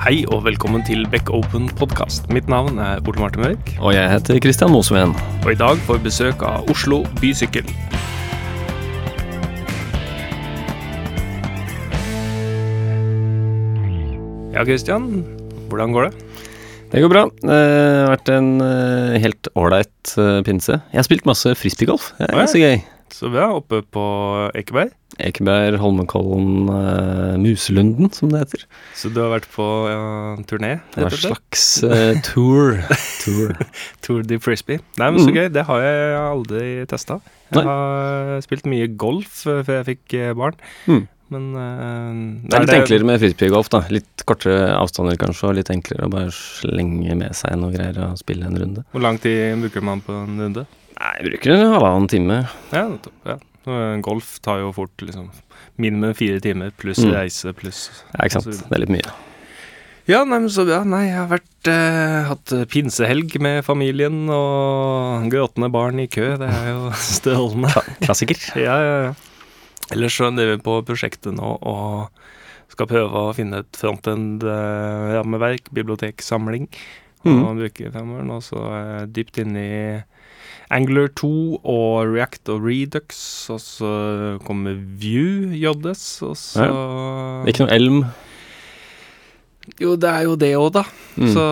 Hei og velkommen til Back Open podkast. Mitt navn er Ole Martin Mørk, Og jeg heter Kristian Mosveen. og i dag får vi besøk av Oslo Bysykkel. Ja, Kristian. Hvordan går det? Det går bra. Det har vært en eh, helt ålreit eh, pinse. Jeg har spilt masse frisbeegolf. Det er så ja. gøy. Så vi er oppe på Ekeberg. Ekeberg, Holmenkollen, uh, Muselunden, som det heter. Så du har vært på ja, turné? Hva slags uh, tour. tour. Tour de Frisbee. Nei, men så Mm. gøy. Det har jeg aldri testa. Nei. Jeg har spilt mye golf eh, før jeg fikk barn. Mm. Men uh, Det er litt enklere med frisbeegolf, da. Litt kortere avstander kanskje, og litt enklere å bare slenge med seg noe greier og spille en runde. Hvor lang tid bruker man på en runde? Nei, jeg bruker en halvannen time. Ja, nettopp. Ja. Eh, Golf tar jo fort liksom minimum fire timer pluss Mm. reise pluss Ja, ikke sant. Det er litt mye. Ja, nei, men så bra. Nei, jeg har vært, eh, hatt eh, pinsehelg med familien og gråtende barn i kø. Det er jo strålende. Klassiker. Ja, ja, ja. Ellers så driver vi på prosjektet nå og skal prøve å finne et frontend-rammeverk, biblioteksamling, og Mhm. bruke fem år nå, så er jeg dypt inne i Angular 2 og React og Redux, og så kommer View JS, og så Ikke noe elm. Jo, det er jo det òg, da. Mm. Så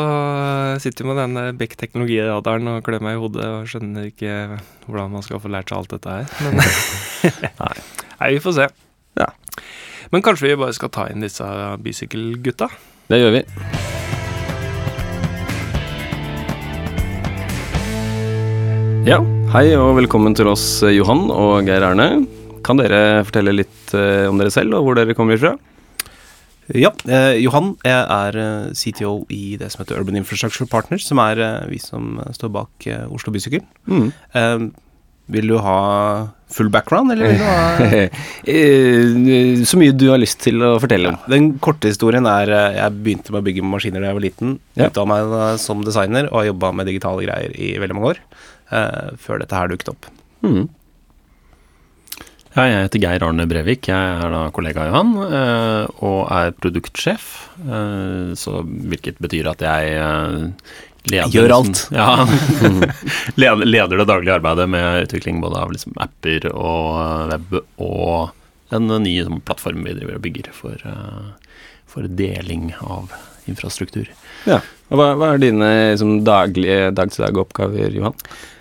jeg sitter med denne Beck teknologiradaren og klør meg i hodet og skjønner ikke hvordan man skal få lært seg alt dette her. Men Nei. Nei, vi får se. Ja. Men kanskje vi bare skal ta inn disse bysykkelgutta? Det gjør vi. Ja, hei og velkommen til oss, eh, Johan og Geir Erne. Kan dere fortelle litt eh, om dere selv, og hvor dere kommer fra? Ja, eh, Johan, jeg er eh, CTO i det som heter Urban Infrastructure Partners, som er eh, vi som står bak eh, Oslo Bysykkel. Mm. Vil du ha full background, eller vil du ha Så mye du har lyst til å fortelle om. Den korte historien er jeg begynte med å bygge maskiner da jeg var liten. Ja. Utdanna meg som designer og har jobba med digitale greier i veldig mange år. Eh, før dette her dukket opp. Mm. Ja, jeg heter Geir Arne Brevik. Jeg er da kollega av Johan eh, og er produktsjef. eh, Så hvilket betyr at jeg leder Gjør alt. Ja, leder, det daglige arbeidet med utvikling både av liksom apper og web og en ny sånn, plattform vi driver og bygger for, for deling av infrastruktur. Ja. Hva, hva er dine liksom, daglige dag-til-dag-oppgaver, Johan?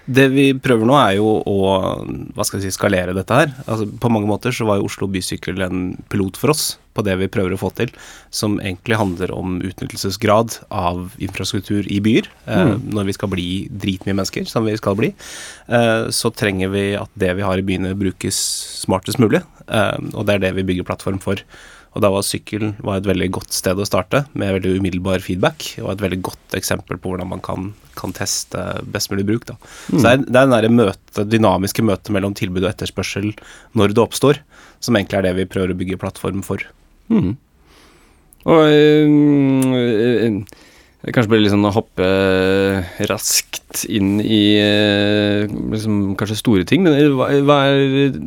Det vi prøver nå, er jo å hva skal jeg si, skalere dette her. Altså, på mange måter så var jo Oslo Bysykkel en pilot for oss på det vi prøver å få til, som egentlig handler om utnyttelsesgrad av infrastruktur i byer. Eh, når vi skal bli dritmye mennesker, som vi skal bli, eh, så trenger vi at det vi har i byene, brukes smartest mulig. Eh, og det er det vi bygger plattform for. Og da var sykkelen var et veldig godt sted å starte, med veldig umiddelbar feedback, og et veldig godt eksempel på hvordan man kan, kan teste best mulig bruk. Da. Så det er, det er den møte, dynamiske møtet mellom tilbud og etterspørsel når det oppstår, som egentlig er det vi prøver å bygge plattform for. Mm. Og øh, øh, Kanskje blir liksom å hoppe raskt inn i eh, liksom, kanskje store ting, men hva, er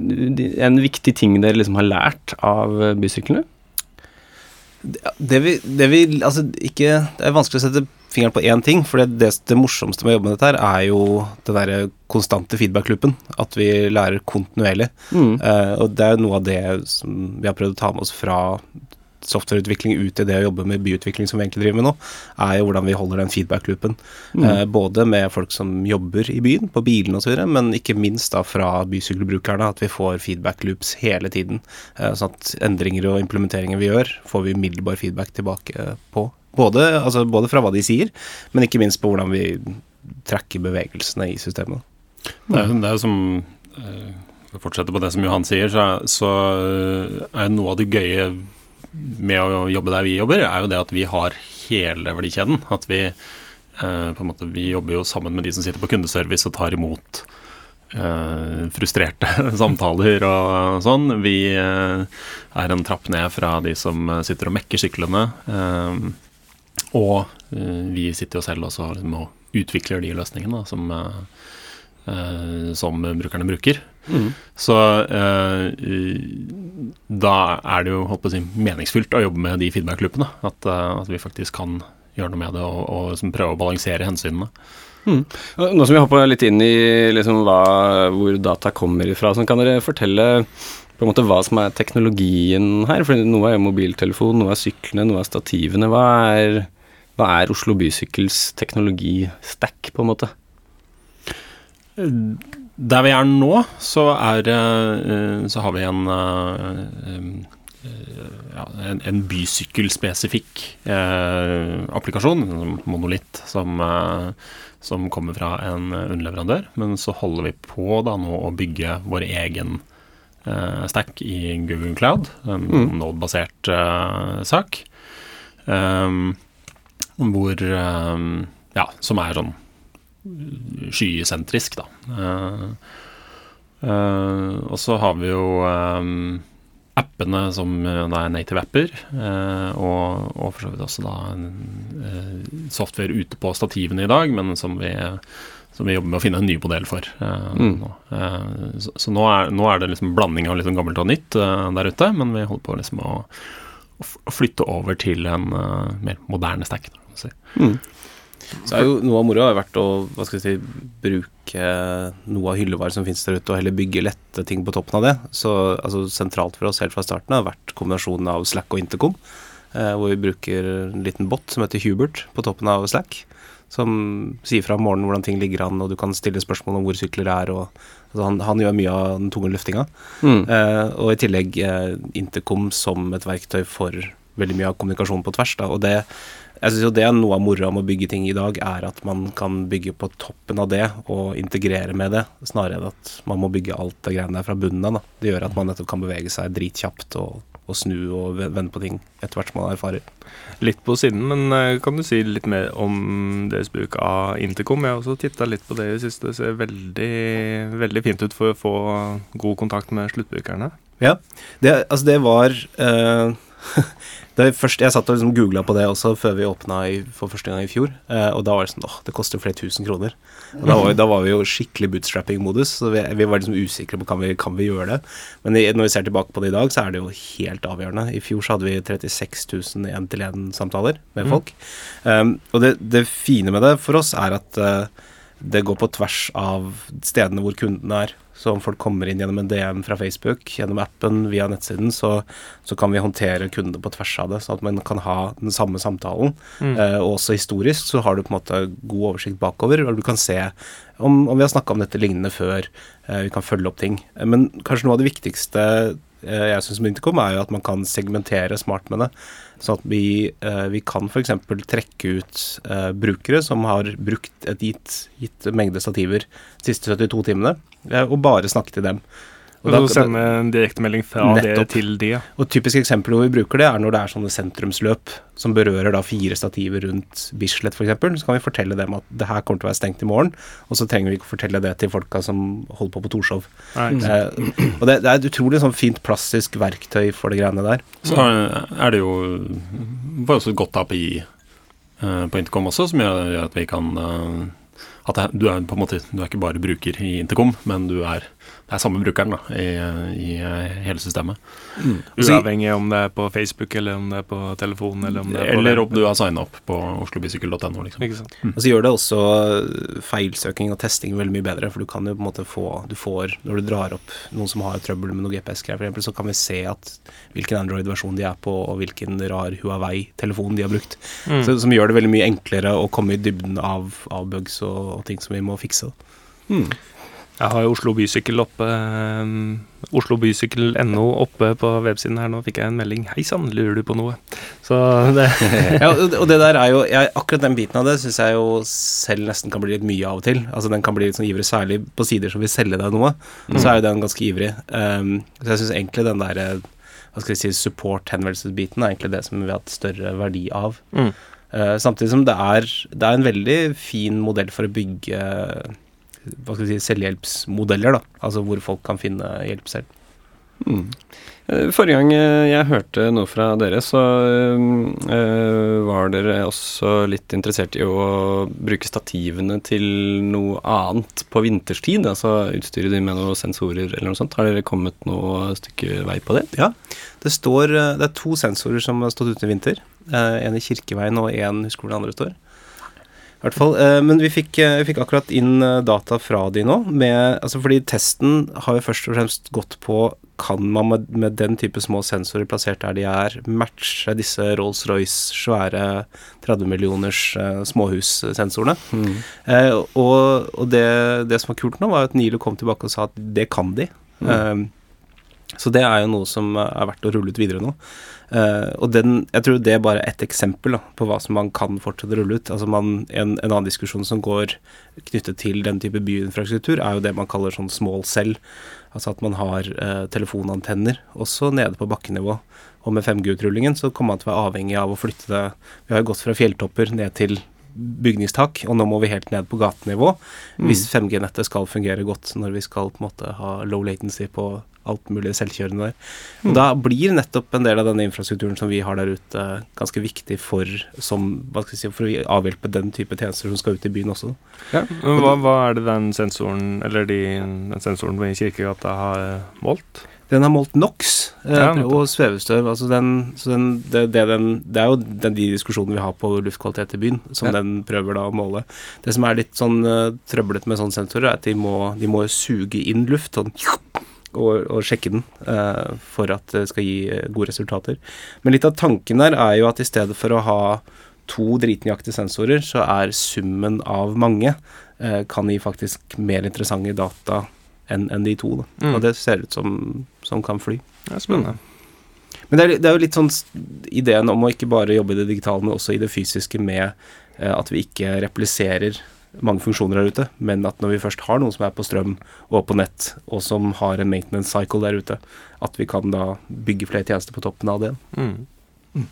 en viktig ting dere liksom har lært av bysyklene? Det vi, det vi Altså, ikke Det er vanskelig å sette fingeren på én ting, for det, det, morsomste med å jobbe med dette her, er jo den derre konstante feedback-loopen. At vi lærer kontinuerlig. Mm. Uh, og det er noe av det som vi har prøvd å ta med oss fra softwareutvikling ut i det å jobbe med byutvikling som vi egentlig driver med nå, er jo hvordan vi holder den feedback-loopen. Eh, både med folk som jobber i byen, på bilene osv., men ikke minst da fra bysykkelbrukerne, at vi får feedback-loops hele tiden. Eh, sånn at endringer og implementeringer vi gjør, får vi umiddelbar feedback tilbake på. Både, altså både fra hva de sier, men ikke minst på hvordan vi tracker bevegelsene i systemet. Det er, det er som eh, For å fortsette på det som Johan sier, så, så eh, er noe av det gøye med å jobbe der vi jobber, er jo det at vi har hele verdikjeden. At vi eh, på en måte, vi jobber jo sammen med de som sitter på kundeservice og tar imot eh, frustrerte samtaler og sånn. Vi eh, er en trapp ned fra de som sitter og mekker syklene. og vi sitter jo selv også liksom, og utvikler de løsningene som, som brukerne bruker. Mm. Så eh, da er det jo holdt på å si, meningsfylt å jobbe med de feedback-loopene. At, eh, at vi faktisk kan gjøre noe med det og, og liksom prøve å balansere hensynene. Mm. Nå som vi hopper litt inn i liksom hva, hvor data kommer ifra, så kan dere fortelle på en måte hva som er teknologien her? For noe er mobiltelefon, noe er syklene, noe er stativene. Hva er, hva er Oslo Bysykkels teknologistack, på en måte? Der vi er nå, så, er, eh, så har vi en, eh, eh, en, en bysykkelspesifikk applikasjon, en monolitt, som, som, kommer fra en underleverandør. Men så holder vi på da nå å bygge vår egen stack i Google Cloud, en mm. Node-basert sak. Hvor Ja, som er sånn skysentrisk, da. Uh, uh, og så har vi jo um, appene som da er native apper, uh, og, og, for så vidt også da software ute på stativene i dag, men som vi, som vi jobber med å finne en ny modell for. Mm. Nå. så, så nå, er, nå, er, det liksom blanding av liksom gammelt og nytt der ute, men vi holder på liksom å, å flytte over til en mer moderne stack. Da, si. mm. Så er jo Noe av moroa har vært å hva skal jeg si, bruke noe av hyllevarer som finnes der ute, og heller bygge lette ting på toppen av det. Så altså, Sentralt for oss helt fra starten har vært kombinasjonen av Slack og Intercom. Eh, hvor vi bruker en liten bot som heter Hubert på toppen av Slack. Som sier fra om morgenen hvordan ting ligger an, og du kan stille spørsmål om hvor sykler er. og altså, han, han, gjør mye av den tunge løftinga. Mm. Eh, og i tillegg eh, Intercom som et verktøy for veldig mye av kommunikasjonen på tvers. Da, og det jeg synes jo det er noe av moroa med å bygge ting i dag, er at man kan bygge på toppen av det og integrere med det, snarere enn at man må bygge alt det greiene der fra bunnen av. Det gjør at man nettopp kan bevege seg dritkjapt og, og snu og vende på ting etter hvert som man erfarer. Litt på siden, men eh, kan du si litt mer om deres bruk av Intercom? Jeg har også titta litt på det i det siste. Det ser veldig, veldig fint ut for å få god kontakt med sluttbrukerne. Ja, det, altså det var uh, Først, jeg satt og liksom googla på det også før vi åpna for første gang i fjor. Eh, og da var det sånn åh, det koster flere tusen kroner. Og da var, da var vi jo skikkelig bootstrapping-modus, så vi, vi, var liksom usikre på kan vi kan vi gjøre det. Men i, når vi ser tilbake på det i dag, så er det jo helt avgjørende. I fjor så hadde vi 36 000 én-til-én-samtaler med mm. folk. Mm. Um, og det, det, fine med det for oss er at uh, det går på tvers av stedene hvor kundene er. Så om folk kommer inn gjennom en DM fra Facebook, gjennom appen, via nettsiden, så, så kan vi håndtere kundene på tvers av det, sånn at man kan ha den samme samtalen. Mm. Eh, også historisk så har du på en måte god oversikt bakover, og du kan se om, om vi har snakka om dette lignende før. Eh, vi kan følge opp ting. Eh, men kanskje noe av det viktigste eh, jeg syns med Intercom, er jo at man kan segmentere smart med det. Sånn at vi, eh, vi kan f.eks. trekke ut eh, brukere som har brukt et gitt, gitt mengde stativer de siste 72 timene og bare snakke til dem. Og, og da, sende en direktemelding fra nettopp. det til de. Og Typisk eksempel hvor vi bruker det, er når det er sånne sentrumsløp som berører da fire stativer rundt Bislett f.eks. Så kan vi fortelle dem at det her kommer til å være stengt i morgen, og så trenger vi ikke fortelle det til folka som holder på på Torshov. Eh, og det, det, er et utrolig sånn fint plastisk verktøy for de greiene der. Så er det jo bare også et godt API uh, på Intercom også, som gjør at vi kan uh, at det, du er på en måte Du er ikke bare bruker i Intercom, men du er det er samme brukeren da, i, i eh, hele systemet. Mm. Uavhengig om det er på Facebook eller om det er på telefon eller om det er Eller om du har signa opp på oslobysykkel.no. Liksom. Mm. Og så gjør det også feilsøking og testing veldig mye bedre, for du kan jo på en måte få Du får, når du drar opp noen som har trøbbel med noe GPS-greier f.eks., så kan vi se at hvilken Android-versjon de er på, og hvilken rar Huawei-telefon de har brukt. Mm. Så, som gjør det veldig mye enklere å komme i dybden av, av bugs og, og, ting som vi må fikse. Mm. Jeg har jo Oslo Bysykkel oppe um, oppe på websiden her. Nå fikk jeg en melding. Hei sann, lurer du på noe? Så det Ja, og det der er jo jeg, Akkurat den biten av det syns jeg jo selv nesten kan bli litt mye av og til. Altså Den kan bli litt sånn ivrig, særlig på sider som vil selge deg noe. Mm. Så er jo den ganske ivrig. Um, så jeg syns egentlig den der hva skal jeg si, support-henvendelsesbiten er egentlig det som vi har hatt større verdi av. Mm. Uh, samtidig som det er, det er en veldig fin modell for å bygge hva skal vi si, selvhjelpsmodeller, da. Altså hvor folk kan finne hjelp selv. Mm. Eh, forrige gang eh, jeg hørte noe fra dere, så øh, var dere også litt interessert i å bruke stativene til noe annet på vinterstid. Altså utstyre de med noen sensorer eller noe sånt. Har dere kommet noe stykke vei på det? Ja. Det, står, det er to sensorer som har stått ute i vinter. En i Kirkeveien og en husker hvor den andre står. I hvert fall, Men vi fikk, vi fikk, akkurat inn data fra de nå. Med, altså fordi testen har jo først og fremst gått på kan man med, med, den type små sensorer plassert der de er, matche disse Rolls-Royce svære 30 millioners småhussensorene. Mm. Uh, og, og det, det, som var kult nå, var at Nilo kom tilbake og sa at det kan de. Mm. Uh, så det er jo noe som er verdt å rulle ut videre nå. Uh, og den, jeg tror det er bare ett eksempel da, på hva som man kan fortsette å rulle ut. Altså man, en, en, annen diskusjon som går knyttet til den type byinfrastruktur, er jo det man kaller sånn small cell. Altså at man har uh, telefonantenner også nede på bakkenivå. Og med 5G-utrullingen så kommer man til å være avhengig av å flytte det Vi har jo gått fra fjelltopper ned til bygningstak, og nå må vi helt ned på gatenivå mm. hvis 5G-nettet skal fungere godt når vi skal på en måte ha low latency på alt mulig selvkjørende der. Mm. Da blir nettopp en del av denne infrastrukturen som vi har der ute, ganske viktig for, som, si, for å avhjelpe den type tjenester som skal ut i byen også. Ja. Hva, hva, er det den sensoren, eller de, den sensoren i Kirkegata har målt? Den har målt NOx eh, ja, og svevestøv. Altså den, den, det, det, den, det, er jo den, de diskusjonene vi har på luftkvalitet i byen, som ja. den prøver da å måle. Det som er litt sånn uh, trøblete med sånne sensorer, er at de må, de må suge inn luft. sånn og, og sjekke den uh, for at det skal gi gode resultater. Men litt av tanken der er jo at i stedet for å ha to dritnøyaktige sensorer, så er summen av mange uh, kan gi faktisk mer interessante data enn en de to. Mm. Og det ser ut som, som kan fly. Det er spennende. Mm. Men det er, det er, jo litt sånn ideen om å ikke bare jobbe i det digitale, men også i det fysiske med at vi ikke repliserer mange funksjoner der ute, men at når vi først har noe som er på strøm og på nett, og som har en maintenance cycle der ute, at vi kan da bygge flere tjenester på toppen av det. Mm. Mm.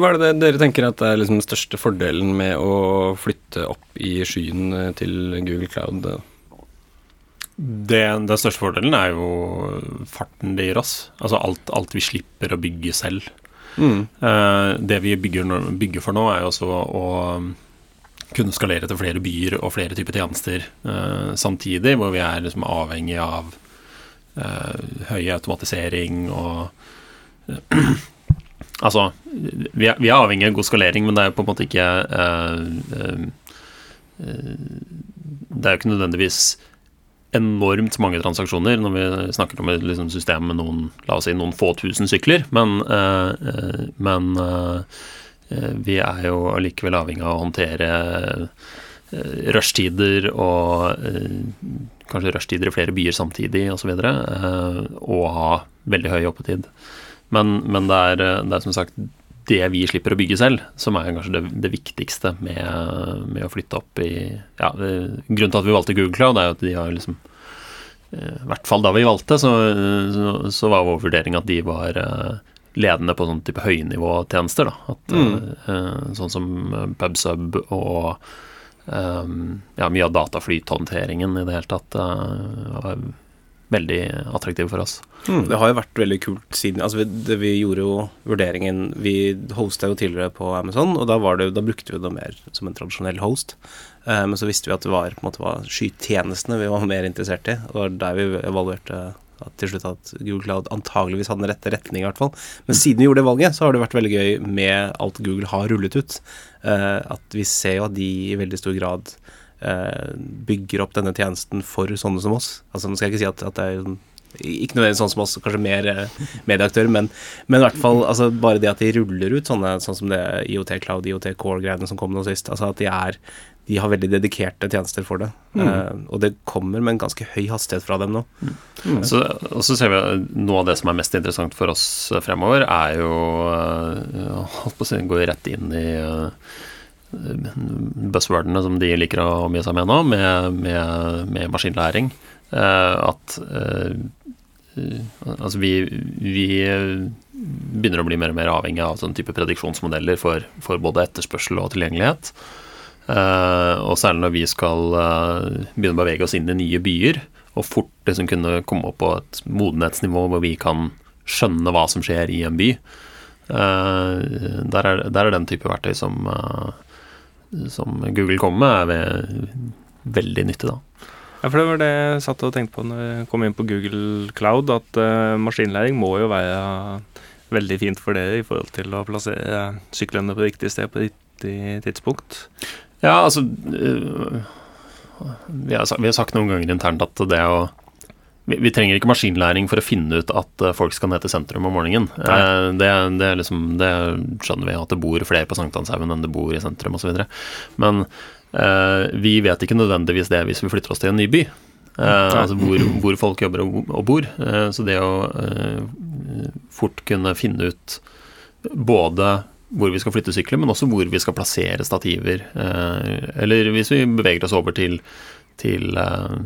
Hva er det dere tenker at er liksom den største fordelen med å flytte opp i skyen eh, til Google Cloud? Det, den største fordelen er jo farten det gir oss. Altså alt, alt vi slipper å bygge selv. Mm. Uh, det vi bygger, bygger, for nå, er jo også å kunne skalere til flere byer og flere typer tjenester uh, samtidig, hvor vi er liksom avhengig av uh, høy automatisering og Altså, vi er, vi er, avhengig av god skalering, men det er på en måte ikke Det er jo ikke nødvendigvis enormt mange transaksjoner når vi snakker om et liksom, system med noen la oss si, noen få tusen sykler, men, men Eh, vi er jo allikevel avhengig av å håndtere eh, rushtider og eh, kanskje rushtider i flere byer samtidig osv. Og, så og ha veldig høy oppetid. Men, men det, er, det, er, som sagt det vi slipper å bygge selv, som er kanskje det, det viktigste med, med, å flytte opp i ja, Grunnen til at vi valgte Google Cloud, er jo at de har liksom I hvert fall da vi valgte, så, så, så var vår vurdering at de var ledende på sånn type høynivåtjenester. Da. At, mm. uh, sånn som eh, PubSub og um, ja, mye av dataflythåndteringen i det hele tatt uh, veldig attraktiv for oss. Mm. Det har jo vært veldig kult siden altså vi, det, vi gjorde jo vurderingen Vi hosta jo tidligere på Amazon, og da, det, da brukte vi det mer som en tradisjonell host. Eh, men så visste vi at det var, på en måte, var skytjenestene vi var mer interessert i. Og det var der vi evaluerte at til slutt at Google Cloud antageligvis hadde den rette retning, i hvert fall. Men siden vi gjorde det valget, så har det vært veldig gøy med alt Google har rullet ut. Eh, at vi ser jo at de i veldig stor grad bygger opp denne tjenesten for sånne som oss. Altså Nå skal jeg ikke si at, at det er ikke nødvendigvis sånn som oss, kanskje mer uh, medieaktører, men, men, i hvert fall altså, bare det at de ruller ut sånne sånn som det IOT Cloud, IOT Core-greiene som kom nå sist. Altså at de er de har veldig dedikerte tjenester for det. Mm. Uh, og det kommer med en ganske høy hastighet fra dem nå. Mm. Mm. Så, og så ser vi at Noe av det som er mest interessant for oss fremover, er jo uh, holdt på å si, Gå rett inn i uh, buzzwordene som de liker å omgi seg med nå, med, med, med maskinlæring. at Altså vi, vi, begynner å bli mer og mer avhengig av sånn type prediksjonsmodeller for, for både etterspørsel og tilgjengelighet. Uh, og særlig når vi skal uh, begynne å bevege oss inn i nye byer og fort liksom kunne komme opp på et modenhetsnivå hvor vi kan skjønne hva som skjer i en by. Uh, der, er, der er den type verktøy som, eh, som Google kommer med, er veldig nyttig, da. Ja, for det var det jeg satt og tenkte på når jeg kom inn på Google Cloud, at uh, maskinlæring må jo være veldig fint for dere i forhold til å plassere syklene på riktig sted på riktig tidspunkt. Ja, altså uh, vi, har, vi har, sagt noen ganger internt at det å vi, vi, trenger ikke maskinlæring for å finne ut at folk skal ned til sentrum om morgenen. Eh, det, det, liksom, det, skjønner vi, at det bor flere på Sankthanshaugen enn det bor i sentrum osv. Men eh, vi vet ikke nødvendigvis det hvis vi flytter oss til en ny by. Eh, altså hvor, hvor, folk jobber og, og bor. Eh, så det å eh, fort kunne finne ut både hvor vi skal flytte sykler, men også hvor vi skal plassere stativer. Eh, eller hvis vi beveger oss over til, til, eh,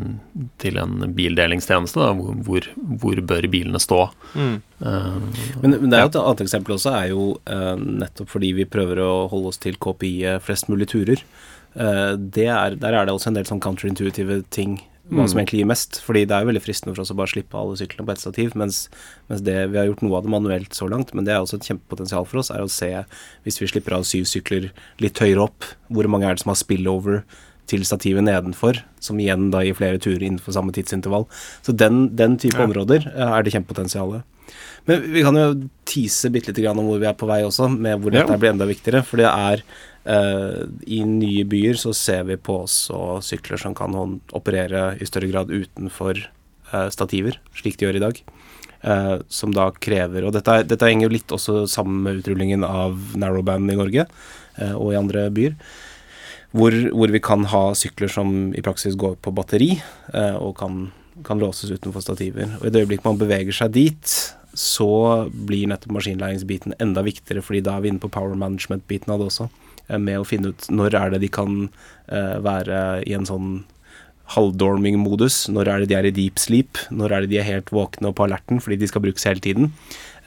til en bildelingstjeneste, da, hvor, hvor, bør bilene stå. Mm. Uh, men, men, det er jo et annet eksempel også, er jo uh, nettopp fordi vi prøver å holde oss til KPI flest mulig turer. Uh, er, der er det også en del sånn counterintuitive ting hva som mm. egentlig gir mest. Fordi det er jo veldig fristende for oss å bare slippe alle syklene på ett stativ. Mens, mens, det, vi har gjort noe av det manuelt så langt, men det er også et kjempepotensial for oss, er å se, hvis vi slipper av syv sykler litt høyere opp, hvor mange er det som har spillover til stativet nedenfor, som igjen da gir flere turer innenfor samme tidsintervall. Så den, den type ja. områder eh, er det kjempepotensialet. Men vi kan jo tease bitte lite grann om hvor vi er på vei også, med hvor dette blir enda viktigere. For det er Uh, I nye byer så ser vi på også sykler som kan operere i større grad utenfor uh, stativer, slik de gjør i dag. Uh, som da krever Og dette, dette, henger jo litt også sammen med utrullingen av narrowband i Norge og i andre byer. Hvor, hvor, vi kan ha sykler som i praksis går på batteri og kan, kan låses utenfor stativer. Og i det øyeblikk man beveger seg dit, så blir nettopp maskinlæringsbiten enda viktigere, fordi da er vi inne på power management-biten av det også. Eh, med å finne ut når er det de kan uh, være i en sånn halvdorming-modus, når er det de er i deep sleep, når er det de er helt våkne og på alerten fordi de skal brukes hele tiden.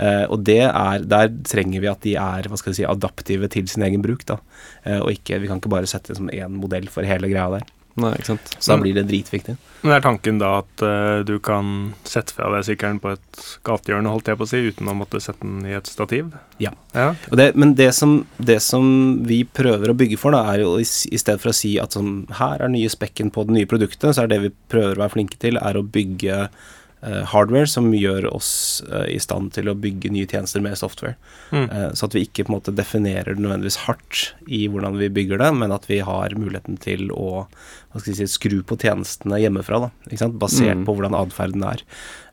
Uh, og er, der trenger vi at de er hva skal jeg si, adaptive til sin egen bruk. da, uh, og ikke, Vi kan ikke bare sette det som én modell for hele greia der. Nei, ikke sant. Så da blir det dritviktig. Men er tanken da at uh, du kan sette fra deg sykkelen på et gatehjørne, holdt jeg på å si, uten å måtte sette den i et stativ? Ja. ja. Det, men det som, det som, vi prøver å bygge for, da, er jo i, i stedet for å si at sånn, her er nye spekken på det nye produktet, så er det vi prøver å være flinke til, er å bygge uh, hardware som gjør oss uh, i stand til å bygge nye tjenester med software. Mm. Uh, så at vi ikke på en måte definerer det nødvendigvis hardt i hvordan vi bygger det, men at vi har muligheten til å hva skal si, skru på tjenestene hjemmefra, da, basert mm. på hvordan atferden er.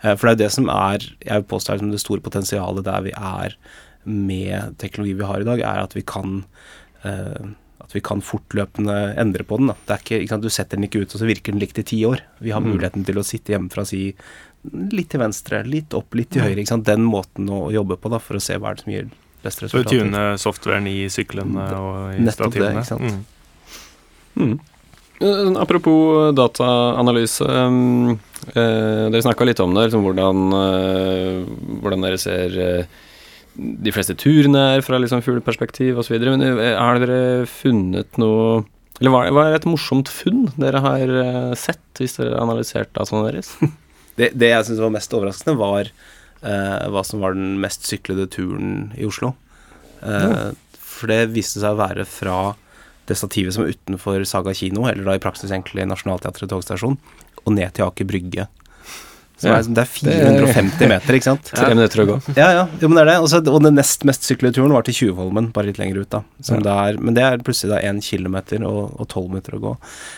for det er jo det som er Jeg vil påstå som det store potensialet der vi er med teknologi vi har i dag, er at vi kan at vi kan fortløpende endre på den. Da. Det er ikke, ikke sant, Du setter den ikke ut, og så virker den likt i ti år. Vi har mm. muligheten til å sitte hjemmefra og si litt til venstre, litt opp, litt til høyre. Den måten å jobbe på da, for å se hva er det som gir best resultat. For å tune softwaren i syklene og i Nettopp stativene. Det, ikke sant. Mm. Mm. Eh, apropos dataanalyse. Um, eh, dere snakka litt om det, liksom hvordan, eh, hvordan, dere ser uh, de fleste turene er fra liksom fugleperspektiv osv. Men har dere funnet noe Eller hva, hva er et morsomt funn dere har sett, hvis dere har analysert dataene deres? Det, det jeg syns var mest overraskende, var uh, hva som var den mest syklede turen i Oslo. Uh, ja. For det viste seg å være fra det stativet som er utenfor Saga kino, eller da i praksis egentlig Nationaltheatret togstasjon, og ned til Aker Brygge. Så ja. det er 450 meter, ikke sant? Tre minutter å gå. Ja, ja. Jo, men det er det. Også, og den nest mest syklede turen var til Tjuvholmen, bare litt lenger ut, da. Ja. Det er, men det er plutselig da 1 kilometer og, tolv meter å gå.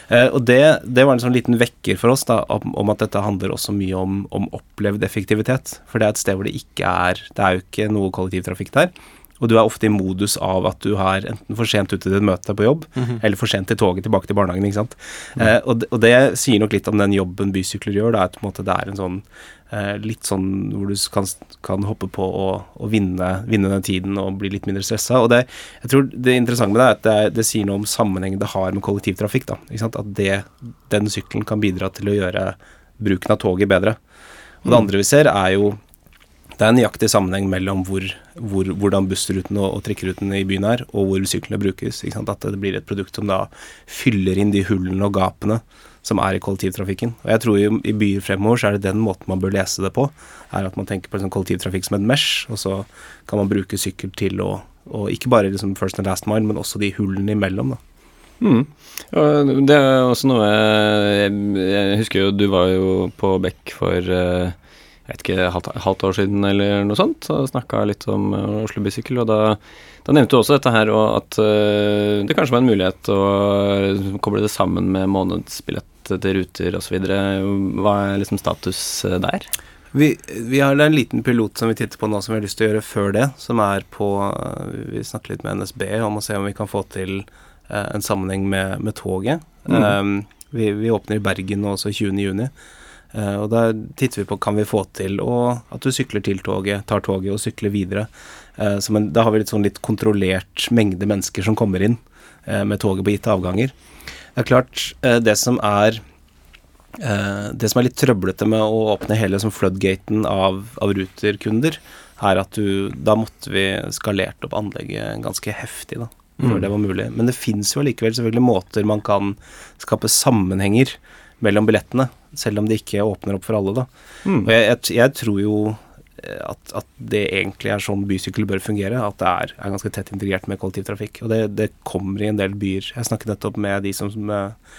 Eh, og det, det, var en sånn liten vekker for oss da, om, om at dette handler også mye om, om opplevd effektivitet. For det er et sted hvor det ikke er Det er jo ikke noe kollektivtrafikk der. Og du er ofte i modus av at du har enten for sent ute til et møte på jobb, mm -hmm. eller for sent til toget tilbake til barnehagen. ikke sant? Mm. Eh, og, det, og, det, sier nok litt om den jobben bysykler gjør. Da, at måte, det er en sånn eh, litt sånn hvor du kan, kan hoppe på og, og vinne, vinne, den tiden og bli litt mindre stressa. Og det, jeg tror det interessante med det er at det, det sier noe om sammenhengen det har med kollektivtrafikk. da, ikke sant? At det, den sykkelen kan bidra til å gjøre bruken av toget bedre. Og det mm. andre vi ser, er jo det er en nøyaktig sammenheng mellom hvor, hvor, hvordan bussrutene og, trikkerutene i byen er, og hvor syklene brukes. At det blir et produkt som da fyller inn de hullene og gapene som er i kollektivtrafikken. Og jeg tror jo i byer fremover så er det den måten man bør lese det på. Er at man tenker på liksom kollektivtrafikk som en mesh, og så kan man bruke sykkel til å og ikke bare liksom first and last mile, men også de hullene imellom. da. Mm. Det er også noe jeg, jeg husker jo du var jo på Beck for eh, jeg vet ikke, halvt, halvt år siden eller noe sånt, og snakka litt om eh, Oslo Bysykkel. Og da, da nevnte du også dette her, og at uh, det kanskje var en mulighet å liksom koble det sammen med månedsbillett til ruter osv. Hva er liksom status der? Vi, vi har en liten pilot som vi titter på nå som vi har lyst til å gjøre før det. Som er på Vi snakker litt med NSB om å se om vi kan få til uh, en sammenheng med, med toget. Mm. Um, vi, vi, åpner i Bergen nå også 20.6. Uh, og da titter vi på kan vi få til og at du sykler til toget, tar toget og sykler videre. Så men, da har vi litt sånn litt kontrollert mengde mennesker som kommer inn uh, med toget på gitte avganger. Det er klart, det som er Eh, det som er litt trøblete med å åpne hele som floodgaten av, av Ruter-kunder, er at du Da måtte vi skalert opp anlegget ganske heftig, da, før mm. det var mulig. Men det fins jo allikevel selvfølgelig måter man kan skape sammenhenger mellom billettene, selv om det ikke åpner opp for alle, da. Mm. Og jeg, jeg, jeg, tror jo eh, at, at, det egentlig er sånn bysykkel bør fungere. At det er, er ganske tett integrert med kollektivtrafikk. Og det, det, kommer i en del byer. Jeg snakket nettopp med de som, som eh,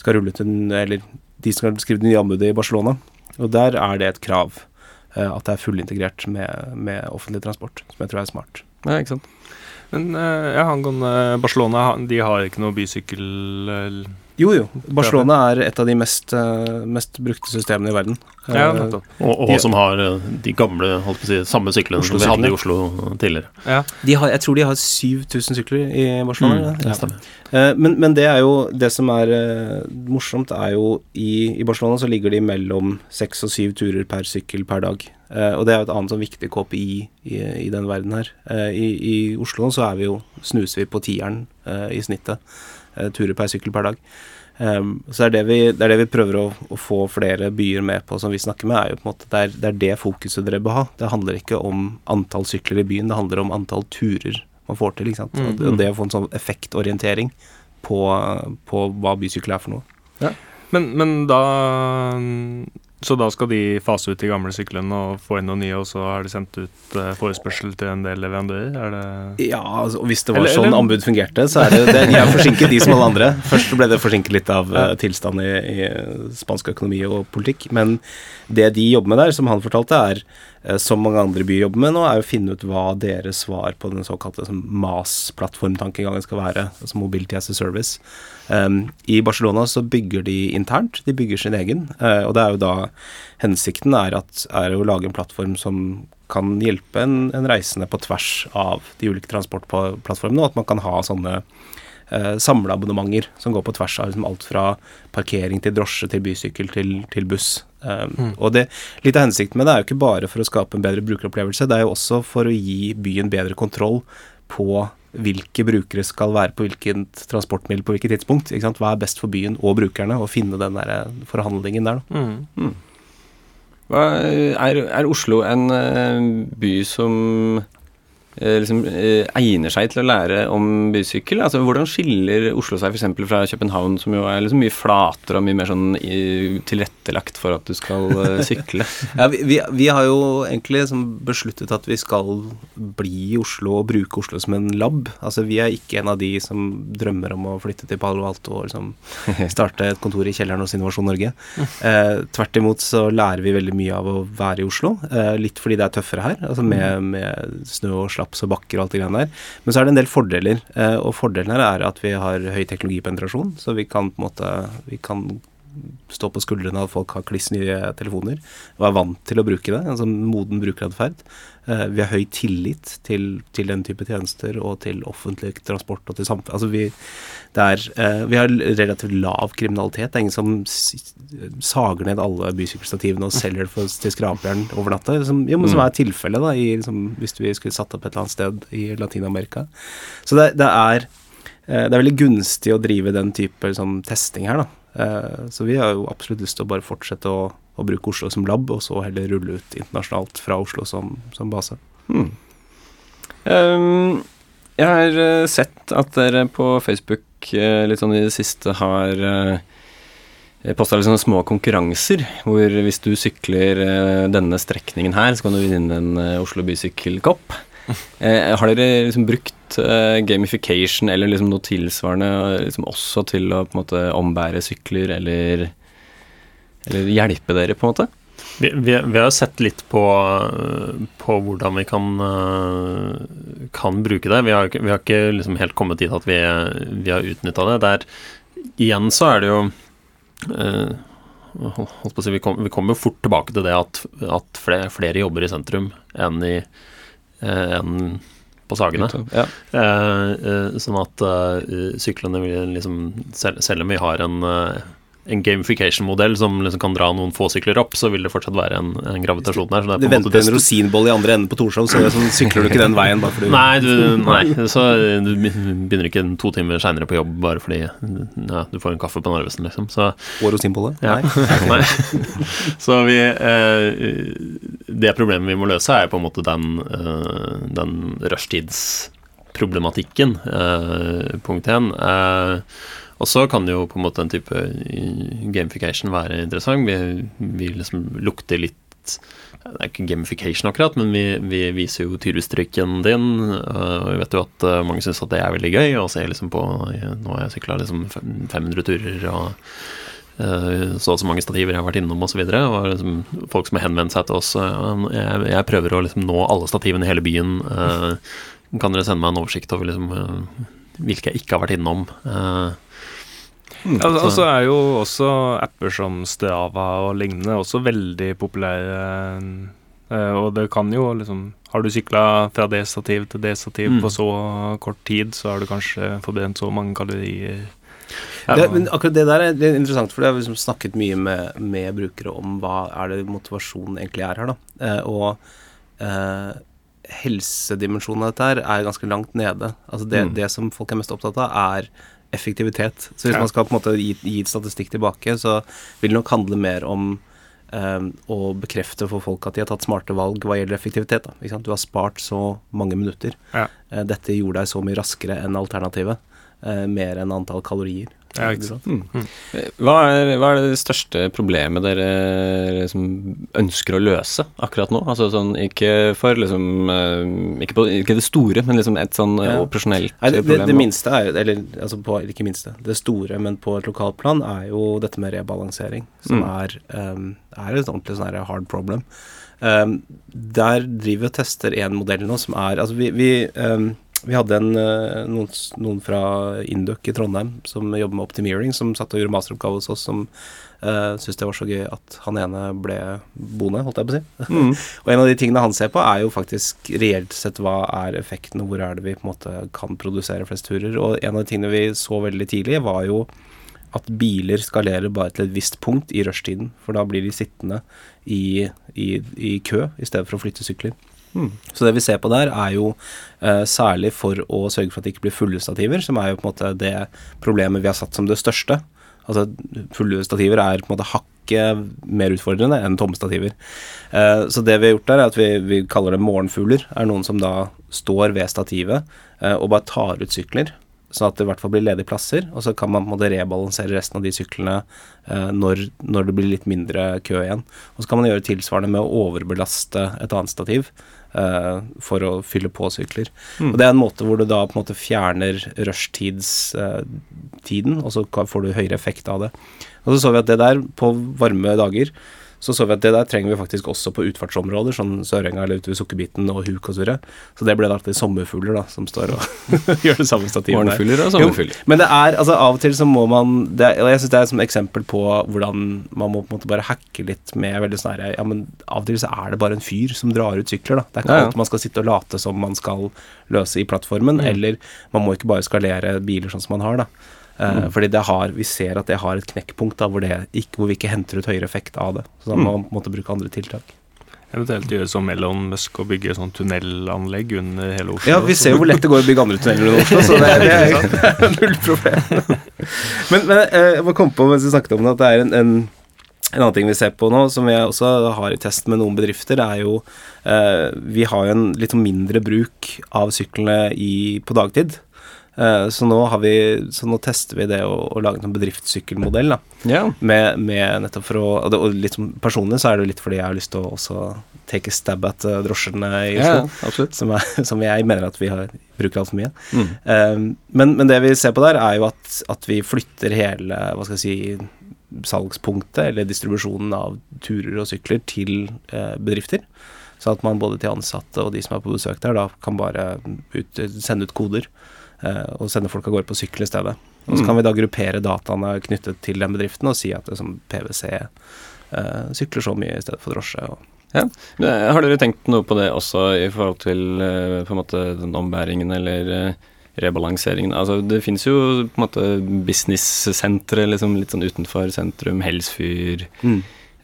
skal rulle ut en Eller de som skal skrive det nye anbudet i Barcelona. Og der er det et krav uh, at det er fullintegrert med, med offentlig transport, som jeg tror er smart. Ja, ikke sant. Men ja, angående Barcelona, de har ikke noe bysykkel... Jo, jo. Barcelona er et av de mest, uh, mest brukte systemene i verden. Ja, uh, og, og som har uh, de gamle, holdt på å si, samme syklene som vi hadde i Oslo tidligere. Ja. Har, jeg tror de har 7000 sykler i Barcelona. Mm, ja. men, men, det er jo Det som er morsomt, er jo i, i, Barcelona så ligger de mellom seks og syv turer per sykkel per dag. og det er jo et annet sånn viktig KPI i, i denne verden her. I, I, Oslo så er vi jo, snuser vi på tieren i snittet. Eh, turer per sykkel per dag. Um, så er det, vi, det er det vi prøver å, å, få flere byer med på, som vi snakker med, er jo på en måte det er, det er det fokuset dere bør ha. Det handler ikke om antall sykler i byen, det handler om antall turer man får til. ikke sant? Mm. Og det å få en sånn effektorientering på, på hva bysykkel er for noe. Ja. Men, men da så da skal de fase ut de gamle syklene og få inn noen nye, og så har de sendt ut uh, forespørsel til en del leverandører? Er det Ja, altså, hvis det var eller, sånn eller... anbud fungerte, så er det, det De er forsinket, de som alle andre. Først ble det forsinket litt av uh, tilstand i, i, spansk økonomi og politikk. Men det de jobber med der, som han fortalte, er som mange andre byer jobber med nå, er å finne ut hva deres svar på den såkalte MAS-plattformtankegangen skal være. Altså Mobility as a Service. Um, I Barcelona så bygger de internt, de bygger sin egen. Uh, og det er jo da hensikten er, at, er å lage en plattform som kan hjelpe en, en reisende på tvers av de ulike transportplattformene, og at man kan ha sånne uh, samleabonnementer som går på tvers av liksom alt fra parkering til drosje til bysykkel til, til buss. Um, mm. Og det, Litt av hensikten med det er jo ikke bare for å skape en bedre brukeropplevelse, det er jo også for å gi byen bedre kontroll på hvilke brukere skal være på hvilket transportmiddel på hvilket tidspunkt. Hva er best for byen og brukerne, å finne den der eh, forhandlingen der. Mm. Mm. Er, er, Oslo en uh, by som Eh, liksom, eh, egner seg til å lære om bysykkel? Altså, Hvordan skiller Oslo seg f.eks. fra København, som jo er liksom mye flatere og mye mer sånn tilrettelagt for at du skal uh, sykle? ja, vi, vi, vi, har jo egentlig liksom besluttet at vi skal bli i Oslo og bruke Oslo som en lab. Altså, Vi er ikke en av de som drømmer om å flytte til Palo Alto og liksom starte et kontor i kjelleren hos Innovasjon Norge. Eh, tvert imot så lærer vi veldig mye av å være i Oslo. Eh, litt fordi det er tøffere her, altså med, med snø og slag slaps og bakker og alt det greiene der. Men så er det en del fordeler. Eh, og fordelen her er at vi har høy teknologipenetrasjon, så vi kan på en måte vi kan stå på skuldrene av folk har kliss nye telefoner og er vant til å bruke det. Altså moden brukeratferd. Uh, vi har høy tillit til, til, den type tjenester og til offentlig transport og til samfunn. Altså vi, er, uh, vi, har relativt lav kriminalitet. Det er ingen som sager ned alle bysykkelstativene og selger det for, til skrapjern over natta. Som, jo, som mm. er tilfellet da, i, liksom, hvis vi skulle satt opp et eller annet sted i Latin-Amerika. Så det, det, er, uh, det er veldig gunstig å drive den type liksom, testing her. da Eh, så vi har jo absolutt lyst til å bare fortsette å, å, bruke Oslo som lab, og så heller rulle ut internasjonalt fra Oslo som, som base. Hmm. Um, jeg har eh, sett at dere på Facebook eh, litt sånn i det siste har posta sånne små konkurranser, hvor hvis du sykler eh, denne strekningen her, så kan du vinne en eh, Oslo Bysykkelkopp. Eh, har dere liksom brukt eh, gamification eller liksom noe tilsvarende eh, liksom også til å på en måte ombære sykler, eller, eller hjelpe dere, på en måte? Vi, vi, vi har sett litt på, på hvordan vi kan, eh, kan bruke det. Vi har, vi har ikke liksom helt kommet dit at vi, har utnytta det. Der, igjen så er det jo å si, vi, kom, kommer jo fort tilbake til det at, at flere, flere jobber i sentrum enn, i, eh, enn på Sagene. Ja. Eh, eh, sånn at eh, syklene vil liksom selv, selv om vi har en, en gamification-modell som liksom kan dra noen få sykler opp, så vil det fortsatt være en, en gravitasjon der. Så det på venter en rosinboll i andre enden på Torshov, så sånn, sykler du ikke den veien bare fordi Nei, du, nei, så du begynner ikke to timer seinere på jobb bare fordi ja, du får en kaffe på Narvesen, liksom. Så Og rosinbolle? Ja. Nei. Så vi eh, Det problemet vi må løse, er på en måte den, eh, den rushtidsproblematikken, eh, punkt én. Eh, og så kan jo på en måte en type eh, gamification være interessant. Vi, vi liksom lukter litt det er ikke gamification akkurat, men vi, vi viser jo tyrustrykken din. eh, Og vi vet jo at eh, mange syns at det er veldig gøy å se liksom på Nå har jeg sykla liksom 500 turer og så og så mange stativer jeg har vært innom osv. Liksom, folk som har henvendt seg til oss jeg, jeg prøver å liksom nå alle stativene i hele byen. kan dere sende meg en oversikt over liksom, hvilke jeg ikke har vært innom? Eh, Ja, og så er jo også apper som Strava og lignende også veldig populære. Uh, Og det kan jo liksom Har du sykla fra det stativ til det stativ Mm. på så kort tid, så har du kanskje forbrent så mange kalorier. Det, men akkurat det der er litt interessant, for det har liksom snakket mye med, med brukere om hva er det motivasjonen egentlig er her, da. Uh, og uh, helsedimensjonen av dette her er ganske langt nede. Altså det, Mm. det som folk er mest opptatt av, er effektivitet. Så hvis Ja. man skal på en måte gi, gi statistikk tilbake, så vil det nok handle mer om eh, å bekrefte for folk at de har tatt smarte valg hva gjelder effektivitet. Da? Du har spart så mange minutter. Ja. Uh, dette gjorde deg så mye raskere enn alternativet. Uh, mer enn antall kalorier. Ja, ikke sant. Hva er, hva er det største problemet dere liksom ønsker å løse akkurat nå? Altså sånn ikke for liksom eh, Ikke, på, ikke det store, men liksom et sånn eh, Ja. operasjonelt Nei, det, det, problem. det nå. minste er jo Eller altså på, ikke minste. Det store, men på et lokalt plan, er jo dette med rebalansering, som Mm. er, um, er et ordentlig sånn hard problem. Um, der driver vi og tester en modell nå som er Altså, vi, vi, um, vi hadde en, uh, noen, noen fra Induc i Trondheim som jobber med optimeering, som satt og gjorde masteroppgave hos oss, som uh, syntes det var så gøy at han ene ble boende, holdt jeg på å si. Mm. Og en av de tingene han ser på, er jo faktisk reelt sett hva er effekten, og hvor er det vi på en måte kan produsere flest turer. Og en av de tingene vi så veldig tidlig, var jo at biler skalerer bare til et visst punkt i rushtiden. For da blir de sittende i, i, i kø i stedet for å flytte sykler. Mm. Så det vi ser på der, er jo eh, særlig for å sørge for at det ikke blir fulle stativer, som er jo på en måte det problemet vi har satt som det største. Altså fulle stativer er på en måte hakket mer utfordrende enn tomme stativer. Eh, så det vi har gjort der, er at vi, vi kaller det morgenfugler. Er noen som da står ved stativet eh, og bare tar ut sykler. Sånn at det i hvert fall blir ledige plasser, og så kan man på en måte rebalansere resten av de syklene eh, når, når det blir litt mindre kø igjen. Og så kan man gjøre tilsvarende med å overbelaste et annet stativ for å fylle på sykler. Og Det er en måte hvor du da på en måte fjerner rushtidstiden, og så får du høyere effekt av det. Og så så vi at det der, på varme dager, så så vi at det der trenger vi faktisk også på utfartsområder, sånn Sørenga eller ute ved Sukkerbiten og Huk og surre. Så det ble da alltid sommerfugler da, som står og gjør det samme stativet. Morgenfugler og Jo, sommerfugler. men det er, altså av og til så må man det, er- og Jeg syns det er et eksempel på hvordan man må på en måte bare hacke litt med veldig sånn herre Ja, men av og til så er det bare en fyr som drar ut sykler, da. Det er ikke Ja, ja. alt man skal sitte og late som man skal løse i plattformen, Mm. eller man må ikke bare skalere biler sånn som man har, da. Eh, Mm. Fordi det har, vi ser at det har et knekkpunkt da, hvor, det ikke, hvor vi ikke henter ut høyere effekt av det. Så da må man måtte bruke andre tiltak. Eventuelt gjøre som Elon Musk og bygge sånn tunnelanlegg under hele Oslo. Ja, vi ser jo hvor lett det går å bygge andre tunneler under Oslo, så det, det er null problem. men, men eh, jeg må komme på mens vi snakket om det, at det er en, en, en annen ting vi ser på nå, som jeg også har i test med noen bedrifter, er jo eh, Vi har jo en litt sånn mindre bruk av syklene i, på dagtid. Eh, så, nå har vi, så nå tester vi det å, å lage en bedriftssykkelmodell. Ja. med, med nettopp for å og litt personlig så er det litt fordi jeg har lyst til å også take a stab at eh, drosjene i Oslo. absolutt. Som, er, som jeg mener at vi har, bruker altfor mye. Mm. Um, men, men det vi ser på der, er jo at, at vi flytter hele hva skal jeg si, salgspunktet, eller distribusjonen av turer og sykler, til eh, bedrifter. Så at man både til ansatte og de som er på besøk der, da kan bare ut, sende ut koder. Eh, og sende folk av gårde på sykkel i stedet. Og så Mm. kan vi da gruppere dataene knyttet til den bedriften og si at det er som PwC eh, sykler så mye i stedet for drosje. Men, eh, Har dere tenkt noe på det også i forhold til på en måte den ombæringen eller rebalanseringen? Altså Det finnes jo på en måte business-sentre liksom litt sånn utenfor sentrum, Helsfyr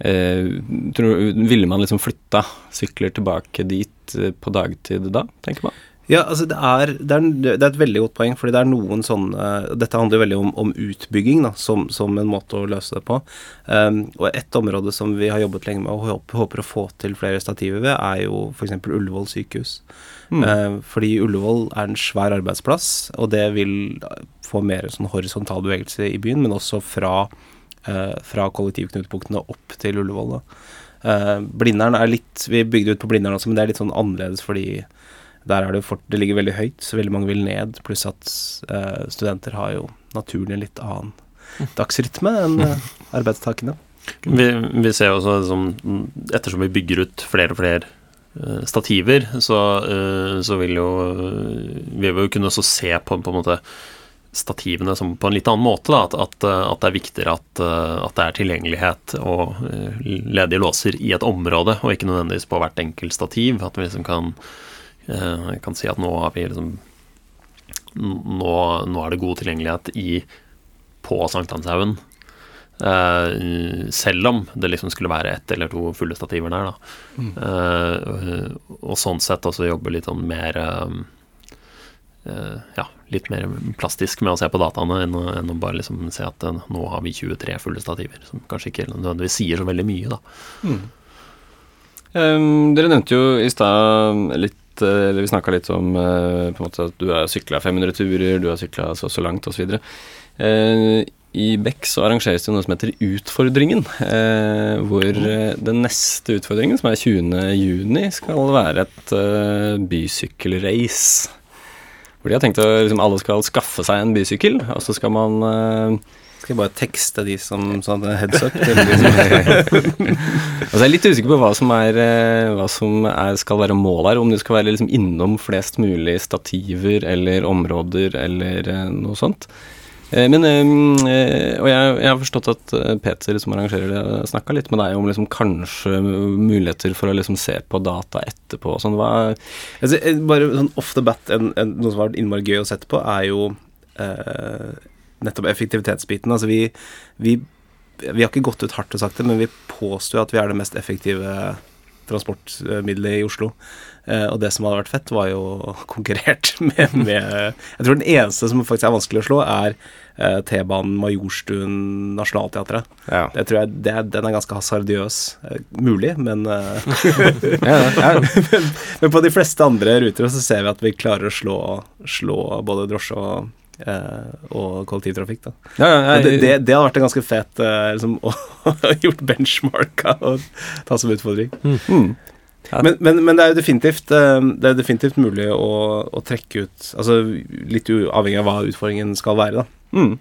eh, tror, Ville man liksom flytta sykler tilbake dit på dagtid da, tenker man? Ja, altså det er, det, er, det er et veldig godt poeng, fordi det er noen sånne Dette handler jo veldig om, om utbygging da, som, som en måte å løse det på. Um, og et område som vi har jobbet lenge med og håper, å få til flere stativer ved, er jo f.eks. Ullevål sykehus. Mm. Uh, fordi Ullevål er en svær arbeidsplass, og det vil få mer sånn horisontal bevegelse i byen, men også fra, uh, fra kollektivknutepunktene opp til Ullevål. Da. Uh, Blindern er litt Vi bygde ut på Blindern også, men det er litt sånn annerledes fordi der er det fort, det ligger veldig høyt, så veldig mange vil ned. Pluss at uh, studenter har jo naturlig en litt annen dagsrytme enn uh, arbeidstakerne. Vi, vi ser jo også som Ettersom vi bygger ut flere og flere uh, stativer, så, eh, så vil jo Vi vil jo kunne også se på, på en måte stativene som på en litt annen måte. Da, at, at, eh, at det er viktigere at, eh, at det er tilgjengelighet og eh, ledige låser i et område, og ikke nødvendigvis på hvert enkelt stativ. At vi liksom kan, eh, kan si at nå har vi liksom nå, nå er det god tilgjengelighet i, på Sankthanshaugen. Uh, selv om det liksom skulle være ett eller to fulle stativer der, da. Eh, og sånn sett også jobbe litt sånn mer uh, Ja, litt mer plastisk med å se på dataene enn enn å bare liksom se at nå har vi 23 fulle stativer, som kanskje ikke nødvendigvis sier så veldig mye, da. Um, dere nevnte jo i stad litt eh, eller Vi snakka litt om eh, på en måte at du har sykla 500 turer, du har sykla så så langt osv. Uh, I Beck så arrangeres det noe som heter Utfordringen. eh, hvor eh, den neste utfordringen, som er 20. juni, skal være et bysykkelrace. Hvor de har tenkt at liksom, alle skal skaffe seg en bysykkel, og så skal man eh, Skal jeg bare tekste de som sånn heads up? Som Altså jeg er litt usikker på hva som, er, eh, hva som er, skal være målet her. Om du skal være liksom innom flest mulig stativer eller områder eller eh, noe sånt. Eh, Men, og jeg, jeg har forstått at Peter som arrangerer det, snakka litt med deg om liksom kanskje muligheter for å liksom se på data etterpå og sånn. Altså, bare sånn off the bat, en, en, noe som har vært innmari gøy å sette på, er jo eh, nettopp effektivitetsbiten. Altså vi, vi, vi har ikke gått ut hardt og sagt det, men vi påstår at vi er det mest effektive transportmiddelet i Oslo. Eh, og det som hadde vært fett, var jo konkurrert med, med Jeg tror den eneste som faktisk er vanskelig å slå, er eh, T-banen Majorstuen Nationaltheatret. Ja. Det tror jeg, det, den er ganske hasardiøs. Eh, mulig, men eh, men på de fleste andre ruter så ser vi at vi klarer å slå, slå både drosje og, og kollektivtrafikk. Da. ja, ja, ja, det, det, det hadde vært en ganske fet eh, liksom, å gjort benchmarka og ta som utfordring. mm. Ja. Men, men, men det er jo definitivt, eh, det er definitivt mulig å, å trekke ut Altså litt avhengig av hva utfordringen skal være, da. Mm.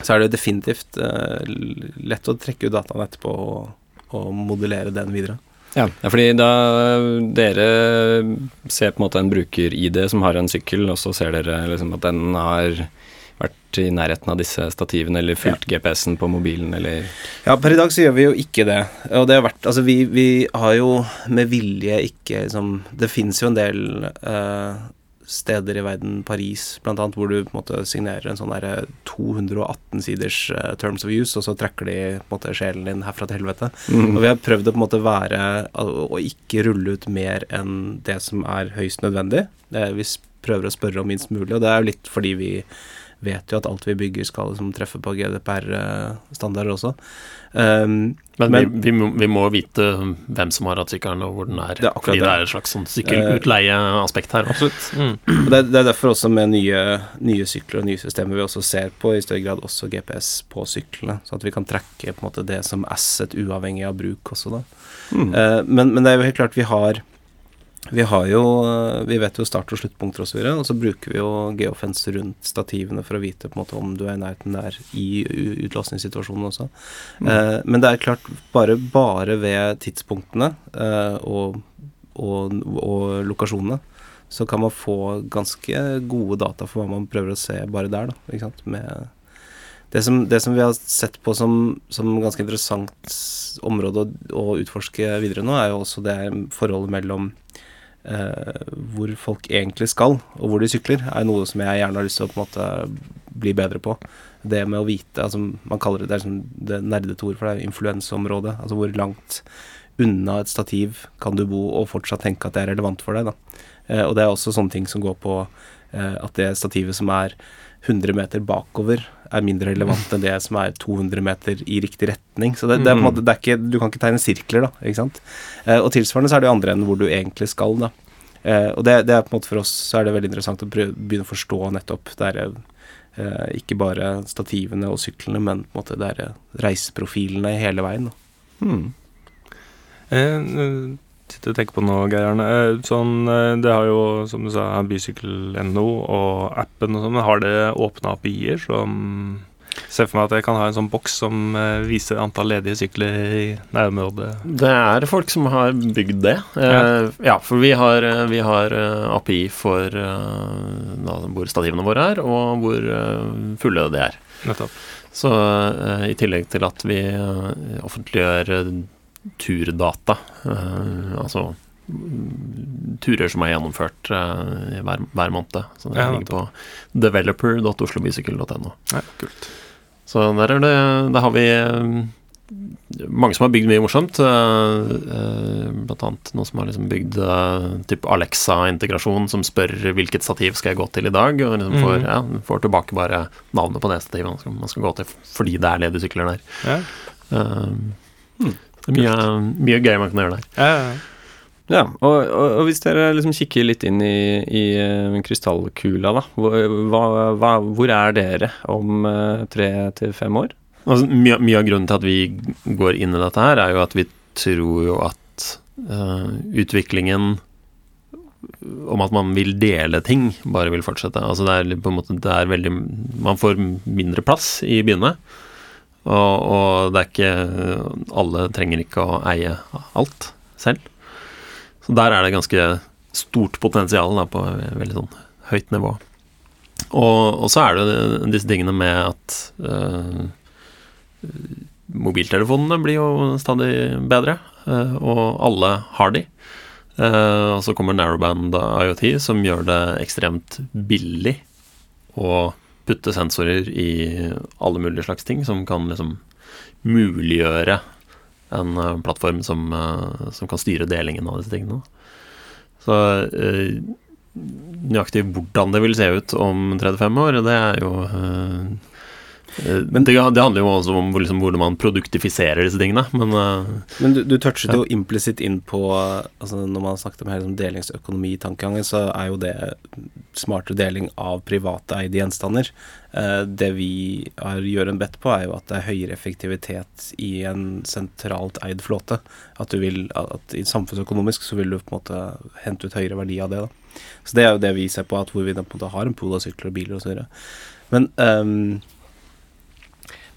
Så er det jo definitivt eh, lett å trekke ut dataen etterpå og, og modellere den videre. Ja, ja, fordi da dere ser på en måte en bruker-ID som har en sykkel, og så ser dere liksom at den har vært i nærheten av disse stativene, eller fulgt GPS-en på mobilen, eller Ja, per i dag så gjør vi jo ikke det. Og det har vært Altså, vi, vi har jo med vilje ikke liksom Det fins jo en del uh, steder i verden, Paris annet, hvor du på en måte signerer en sånn derre 218 siders uh, terms of use, og så trekker de på en måte sjelen din herfra til helvete. Mm. Og vi har prøvd å på en måte være å ikke rulle ut mer enn det som er høyst nødvendig. Det, vi prøver å spørre om minst mulig, og det er jo litt fordi vi vet jo at alt vi bygger skal liksom treffe på GDPR-standarder også. Um, Men, Men- vi, vi, må, vi må vite hvem som har hatt sykkelen, og hvor den er. Det er fordi det det. er et slags sånn sykkelutleieaspekt her. Absolutt. Mm. Det, det er derfor også med nye, nye sykler og nye systemer vi også ser på i større grad også GPS på syklene, så at vi kan trekke på en måte det som asset uavhengig av bruk også, da. Mm. Uh, men, men det er jo helt klart vi har vi har jo eh, Vi vet jo start- og sluttpunkter osv., og, så og så bruker vi jo geofence rundt stativene for å vite på en måte om du er i nærheten der i utlåsningssituasjonen også. Eh, men det er klart, bare, bare ved tidspunktene eh, og, og, og lokasjonene så kan man få ganske gode data for hva man prøver å se bare der, da. Ikke sant? Med det som, det som vi har sett på som, som ganske interessant område å, å utforske videre nå, er jo også det forholdet mellom hvor folk egentlig skal, og hvor de sykler, er noe som jeg gjerne har lyst til å på en måte bli bedre på. Det med å vite altså Man kaller det det, liksom det nerdete ord for det, influenseområdet. Altså hvor langt unna et stativ kan du bo og fortsatt tenke at det er relevant for deg. da. Eh, og det er også sånne ting som går på eh, at det stativet som er 100 meter bakover, er mindre relevant enn det som er 200 meter i riktig retning. Så det, det er på en måte, det er ikke, du kan ikke tegne sirkler, da. ikke sant? Eh, og tilsvarende så er det jo andre enden hvor du egentlig skal, da. Eh, og det, det er på en måte for oss så er det veldig interessant å prøve, begynne å forstå nettopp det er eh, ikke bare stativene og syklene, men på en måte det er reiseprofilene hele veien. Da. Mm. Sitter og tenker på noe, Geir Arne. Eh, Sånn, eh, det har jo, som du sa, bysykkel.no og appen og sånn, har det åpna API-er som Ser for meg at jeg kan ha en sånn boks som eh, viser antall ledige sykler i nærområdet. Det er folk som har bygd det. Ja, ja, for vi har, vi har API for hvor stativene våre er, og hvor fulle de er. Nettopp. Så i tillegg til at vi offentliggjør turdata, eh, altså turer som er gjennomført eh, hver, hver måned. Så det Ja, ligger på developer.oslobysykkel.no. Ja, kult. Så der er det Der har vi eh, mange som har bygd mye morsomt. Blant annet noen som har liksom bygd typ Alexa-integrasjon, som spør hvilket stativ skal jeg gå til i dag, og liksom får, Mhm. ja, får tilbake bare navnet på det stativet man skal, man skal gå til, fordi det er ledige sykler der. Ja. Det er mye, mye gøy man kan gjøre der. Ja, ja, ja. Ja, og, og, og hvis dere liksom kikker litt inn i, i eh, krystallkula, da. Hva, hva, hvor er dere om eh, tre til fem år? Altså, mye, mye av grunnen til at vi går inn i dette her, er jo at vi tror jo at uh, utviklingen om at man vil dele ting, bare vil fortsette. Altså det er på en måte det er veldig Man får mindre plass i byene. Og, og det er ikke Alle trenger ikke å eie alt selv. Så der er det ganske stort potensial da, på veldig sånn høyt nivå. Og, og så er det disse tingene med at øh, Mobiltelefonene blir jo stadig bedre, øh, og alle har de. Uh, og så kommer Narrowband IoT, som gjør det ekstremt billig å putte sensorer i alle mulige slags ting, som kan liksom muliggjøre en eh, plattform som, eh, som kan styre delingen av disse tingene. Så eh, nøyaktig hvordan det vil se ut om 35 år, det er jo eh, eh, det, det handler jo også om liksom, hvordan man produktifiserer disse tingene, men eh, Men du, du touchet Ja. jo implisitt inn på altså Når man har snakket om hele liksom, delingsøkonomi-tankegangen, så er jo det smartere deling av privateide gjenstander. Eh, det vi gjør en bet på, er jo at det er høyere effektivitet i en sentralt eid flåte. At du vil, at i samfunnsøkonomisk så vil du på en måte hente ut høyere verdi av det. da. Så det er jo det vi ser på, at hvor vi på en måte har en pool av sykler og biler osv. Men ehm,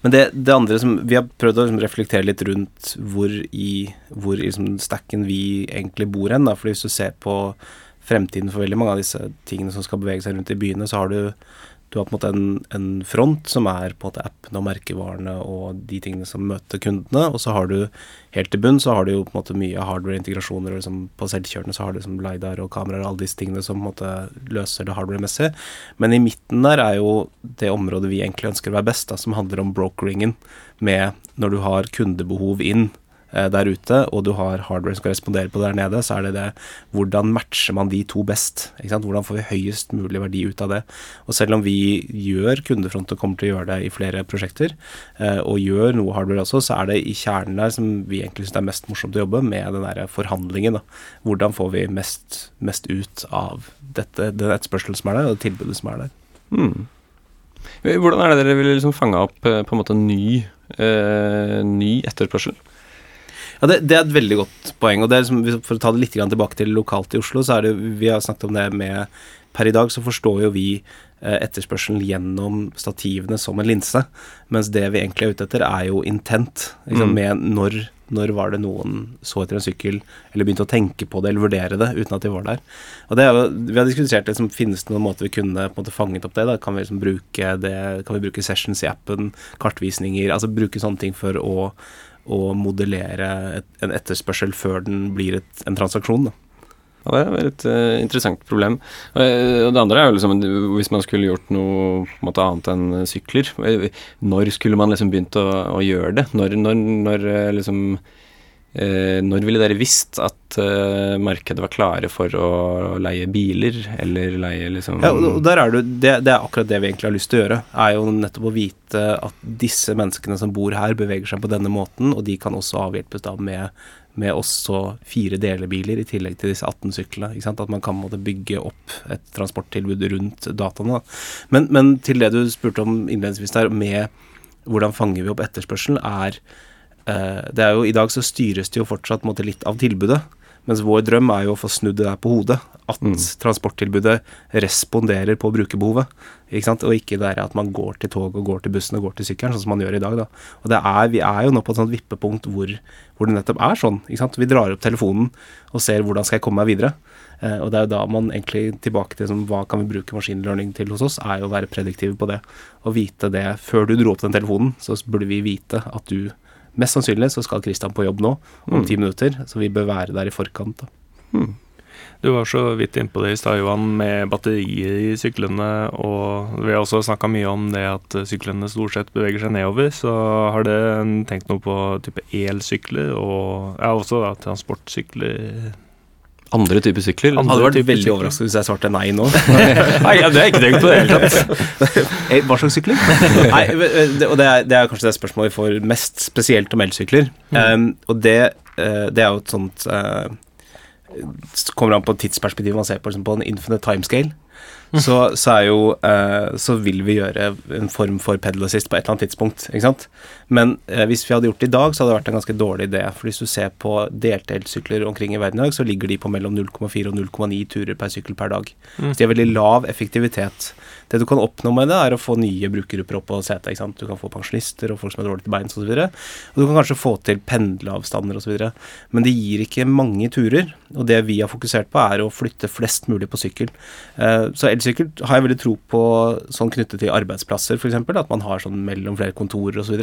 men det, det andre som Vi har prøvd å liksom reflektere litt rundt hvor i, hvor liksom stacken vi egentlig bor hen. da, fordi hvis du ser på fremtiden for veldig mange av disse tingene som skal bevege seg rundt i byene, så har du du har på en måte en, en front som er på en måte appene og merkevarene og de tingene som møter kundene, og så har du helt til bunn så har du jo på en måte mye hardware-integrasjoner, og liksom på selvkjørende så har du liksom LiDAR og kameraer og alle disse tingene som på en måte løser det hardware-messig. Men i midten der er jo det området vi egentlig ønsker å være best, da, som handler om brokeringen med når du har kundebehov inn der ute, og du har hardware som skal respondere på det der nede, så er det det hvordan matcher man de to best? Hvordan får vi høyest mulig verdi ut av det? Og selv om vi gjør kundefront og kommer til å gjøre det i flere prosjekter, eh, og gjør noe hardware også, så er det i kjernen der som vi egentlig syns er mest morsomt å jobbe med den der forhandlingen. Da. Hvordan får vi mest, mest ut av dette, den etterspørselen som er der, og det tilbudet som er der. Hmm. Hvordan er det dere vil liksom fange opp eh, på en måte ny, eh, ny etterspørsel? Ja, det, det, er et veldig godt poeng. og det er liksom, For å ta det litt tilbake til lokalt i Oslo, så er det Vi har snakket om det med Per i dag så forstår jo vi eh, etterspørselen gjennom stativene som en linse, mens det vi egentlig er ute etter, er jo intent. Liksom, mm. med når når var det noen så etter en sykkel, eller begynte å tenke på det eller vurdere det uten at de var der. Og det er jo, Vi har diskutert liksom, finnes det noen måter vi kunne på en måte fanget opp det. da, Kan vi liksom bruke det, kan vi bruke sessions i appen, kartvisninger, altså bruke sånne ting for å, å modellere en etterspørsel før den blir et, en transaksjon. da. Ja, det er et uh, interessant problem. Uh, det andre er jo liksom hvis man skulle gjort noe måte, annet enn sykler. Når skulle man liksom begynt å, å gjøre det? Når, når, når liksom Når ville dere visst at markedet var klare for å leie biler, eller leie liksom Ja, og der er det, det, er akkurat det vi egentlig har lyst til å gjøre. Er jo nettopp å vite at disse menneskene som bor her, beveger seg på denne måten, og de kan også avhjelpes da med med også fire delebiler i tillegg til disse 18 syklene. At man kan måtte bygge opp et transporttilbud rundt dataene. Men, men, til det du spurte om innledningsvis der, med hvordan fanger vi opp etterspørselen, er eh, det er jo I dag så styres det jo fortsatt måte, litt av tilbudet. Mens vår drøm er jo å få snudd det der på hodet. At mm. transporttilbudet responderer på brukerbehovet. Ikke sant? Og ikke det at man går til tog og går til bussen og går til sykkelen, sånn som man gjør i dag. da. Og det er, Vi er jo nå på et sånt vippepunkt hvor, hvor, det nettopp er sånn. ikke sant? Vi drar opp telefonen og ser hvordan skal jeg komme meg videre. Eh, og det er jo da man egentlig tilbake til som, hva kan vi bruke maskinlearning til hos oss, er jo å være prediktive på det. Og vite det før du dro opp den telefonen, så burde vi vite at du Mest sannsynlig så skal Christian på jobb nå, om mm. ti minutter, så vi bør være der i forkant. da. Mm. Du var så vidt innpå det i stad, Johan, med batterier i syklene. Og vi har også snakka mye om det at syklene stort sett beveger seg nedover. Så har dere tenkt noe på type elsykler, og ja, også da, transportsykler? Andre typer sykler? Andre hadde vært veldig overrasket hvis jeg svarte nei nå. nei, ja, Det har jeg ikke tenkt på i det hele tatt. Eh, hva slags sykler? nei, det, og det er, det er, kanskje det spørsmålet vi får mest spesielt om elsykler. Mm. Um, og det, uh, det, er jo et sånt uh, Kommer an på tidsperspektivet man ser på, liksom på en infinite timescale så, så, jo, eh, så, vil vi gjøre en form for pedal assist på et eller annet tidspunkt. ikke sant? Men eh, hvis vi hadde gjort det i dag, så hadde det vært en ganske dårlig idé. For hvis du ser på deltaelsykler omkring i verden i dag, så ligger de på mellom 0,4 og 0,9 turer per sykkel per dag. Mm. Så de har veldig lav effektivitet. Det du kan oppnå med det, er å få nye brukergrupper opp på setet. ikke sant? Du kan få pensjonister og folk som er dårlige til beins osv. Og, og du kan kanskje få til pendleavstander osv. Men det gir ikke mange turer. Og det vi har fokusert på, er å flytte flest mulig på sykkel. Eh, så elsykkel har jeg veldig tro på sånn knyttet til arbeidsplasser, f.eks. At man har sånn mellom flere kontorer osv.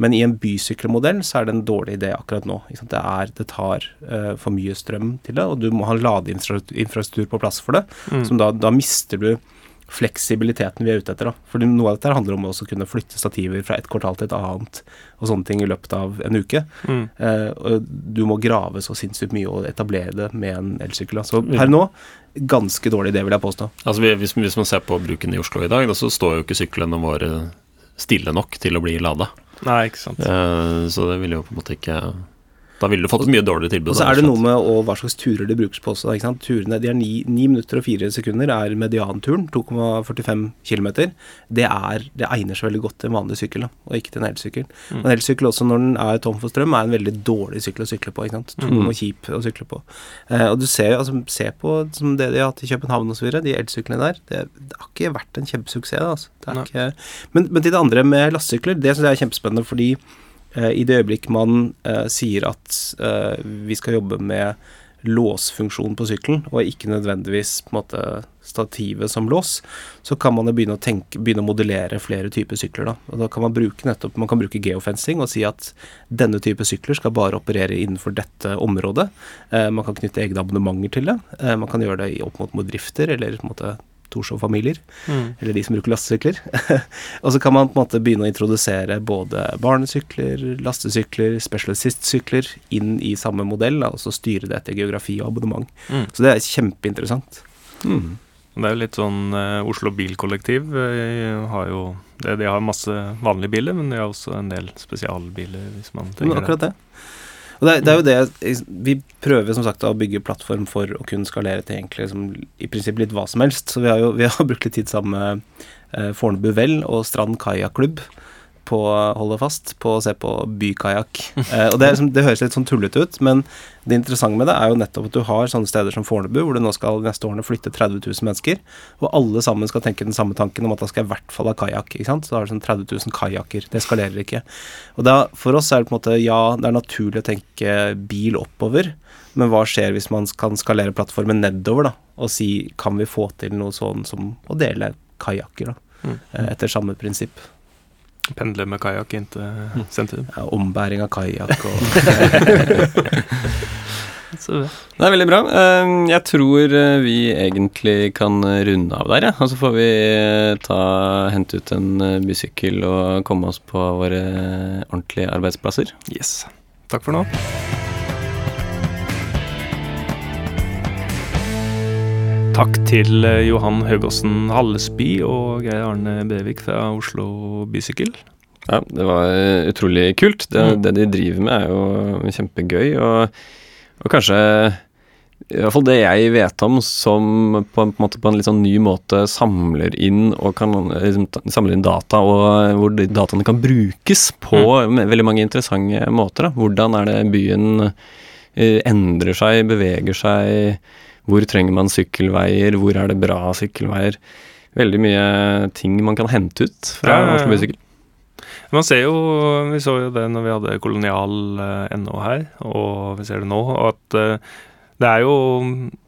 Men i en bysykkelmodell så er det en dårlig idé akkurat nå. Det, er, det, tar uh, for mye strøm til det, og du må ha ladeinfrastruktur på plass for det. Mm. som da, da mister du fleksibiliteten vi er ute etter. Da. Fordi noe av dette handler om å kunne flytte stativer fra et kvartal til et annet og sånne ting i løpet av en uke. Mm. Eh, og du må grave så sinnssykt mye og etablere det med en elsykkel. Så per nå ganske dårlig idé, vil jeg påstå. Altså hvis, hvis, man ser på bruken i Oslo i dag, da, så står jo ikke syklene våre stille nok til å bli lada. Nei, ikke sant. Eh, så det vil jo på en måte ikke da ville du fått et mye dårligere tilbud. Og så er det noe med og hva slags turer det brukes på også. Ikke sant? Turene, de er ni, ni minutter og 4 sekunder er medianturen, 2,45 km. Det, er, det egner seg veldig godt til en vanlig sykkel, da, og ikke til en elsykkel. Mm. En elsykkel også når den er tom for strøm, er en veldig dårlig sykkel å sykle på. ikke sant? Tung mm. og kjip å sykle på. Eh, og du ser altså, se på som det de har hatt i København osv., de elsyklene der. Det, det, har ikke vært en kjempesuksess. Altså. Ikke, men, men, til det andre med lastesykler, det syns jeg er kjempespennende, fordi I det øyeblikk man uh, sier at uh, vi skal jobbe med låsfunksjon på sykkelen, og ikke nødvendigvis på en måte stativet som lås, så kan man begynne å, tenke, begynne å modellere flere typer sykler. Da. Og da kan man bruke nettopp, man kan bruke geofencing og si at denne type sykler skal bare operere innenfor dette området. Eh, man kan knytte egne abonnementer til det. Eh, man kan gjøre det opp mot, mot drifter eller på en måte Torshov-familier, Mm. eller de som bruker lastesykler. og så kan man på en måte begynne å introdusere både barnesykler, lastesykler, specialist-sykler inn i samme modell, og så styre det etter geografi og abonnement. Mm. Så det er kjempeinteressant. Mm. Det er jo litt sånn eh, Oslo Bilkollektiv eh, har jo det, De har masse vanlige biler, men de har også en del spesialbiler, hvis man Men akkurat det. akkurat det. Og det, det er jo det Vi prøver som sagt å bygge plattform for å kunne skalere til egentlig liksom, i prinsipp litt hva som helst. Så vi har jo vi har brukt litt tid sammen med eh, Fornebu Vel og Strand Kajakklubb på holde fast på å se på bykajakk. Eh, og det, liksom, det høres litt sånn tullete ut, men det interessante med det er jo nettopp at du har sånne steder som Fornebu, hvor du nå skal neste årene flytte 30 000 mennesker, og alle sammen skal tenke den samme tanken om at da skal jeg i hvert fall ha kajakk. Så da har du sånn 30 000 kajakker. Det skalerer ikke. Og da, for oss er det på en måte ja, det er naturlig å tenke bil oppover, men hva skjer hvis man kan skalere plattformen nedover, da, og si kan vi få til noe sånn som å dele kajakker, da, Mm. eh, etter samme prinsipp. Pendle med kajakk inn til sentrum. Ja, ombæring av kajakk og Så Det er veldig bra. Eh, Jeg tror eh, vi egentlig kan runde av der, ja. Og så får vi eh, ta, hente ut en eh, bysykkel og komme oss på våre ordentlige arbeidsplasser. yes. Takk for nå. Takk til eh, Johan Høgåsen Hallesby og Geir Arne Brevik fra Oslo Bysykkel. Ja, det var eh, utrolig kult. Det, Mm. det de driver med, er jo kjempegøy. Og, og kanskje i hvert fall det jeg vet om som på en, på en på en litt sånn ny måte samler inn og kan eh, liksom, samler inn data, og hvor de dataene kan brukes på mm. veldig mange interessante måter. Da. Hvordan er det byen eh, endrer seg, beveger seg, hvor trenger man sykkelveier, hvor er det bra sykkelveier. Veldig mye ting man kan hente ut fra Ja. Oslo Bysykkel. Man ser jo, Vi så jo det når vi hadde kolonial eh, NO her, og vi ser det nå, at eh, det er jo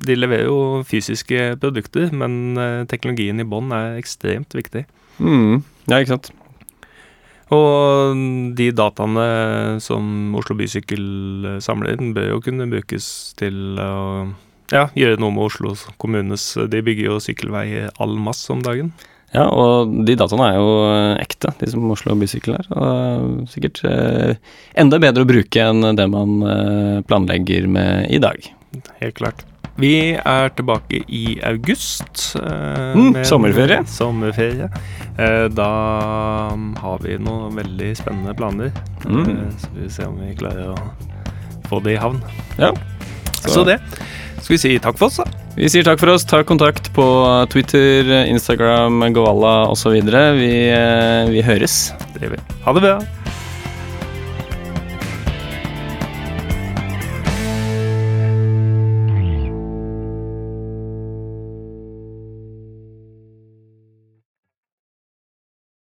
De leverer jo fysiske produkter, men eh, teknologien i bånn er ekstremt viktig. Mm. Ja, ikke sant. Og de dataene som Oslo Bysykkel samler inn, bør jo kunne brukes til å ja, gjøre noe med Oslo kommunes De bygger jo sykkelvei all masse om dagen. Ja, og de dataene er jo eh, ekte, de som Oslo Bysykkel er. Og sikkert eh, enda bedre å bruke enn det man eh, planlegger med i dag. Helt klart. Vi er tilbake i august. eh, Mm, med sommerferie. Sommerferie. Eh, da har vi noen veldig spennende planer. Mm. Eh, så vi får se om vi klarer å få det i havn. Ja. Så, det. Skal vi si takk for oss, da? Vi sier takk for oss. Ta kontakt på Twitter, Instagram, Goalla osv. Vi, eh, vi høres. Det gjør vi. Ha det bra.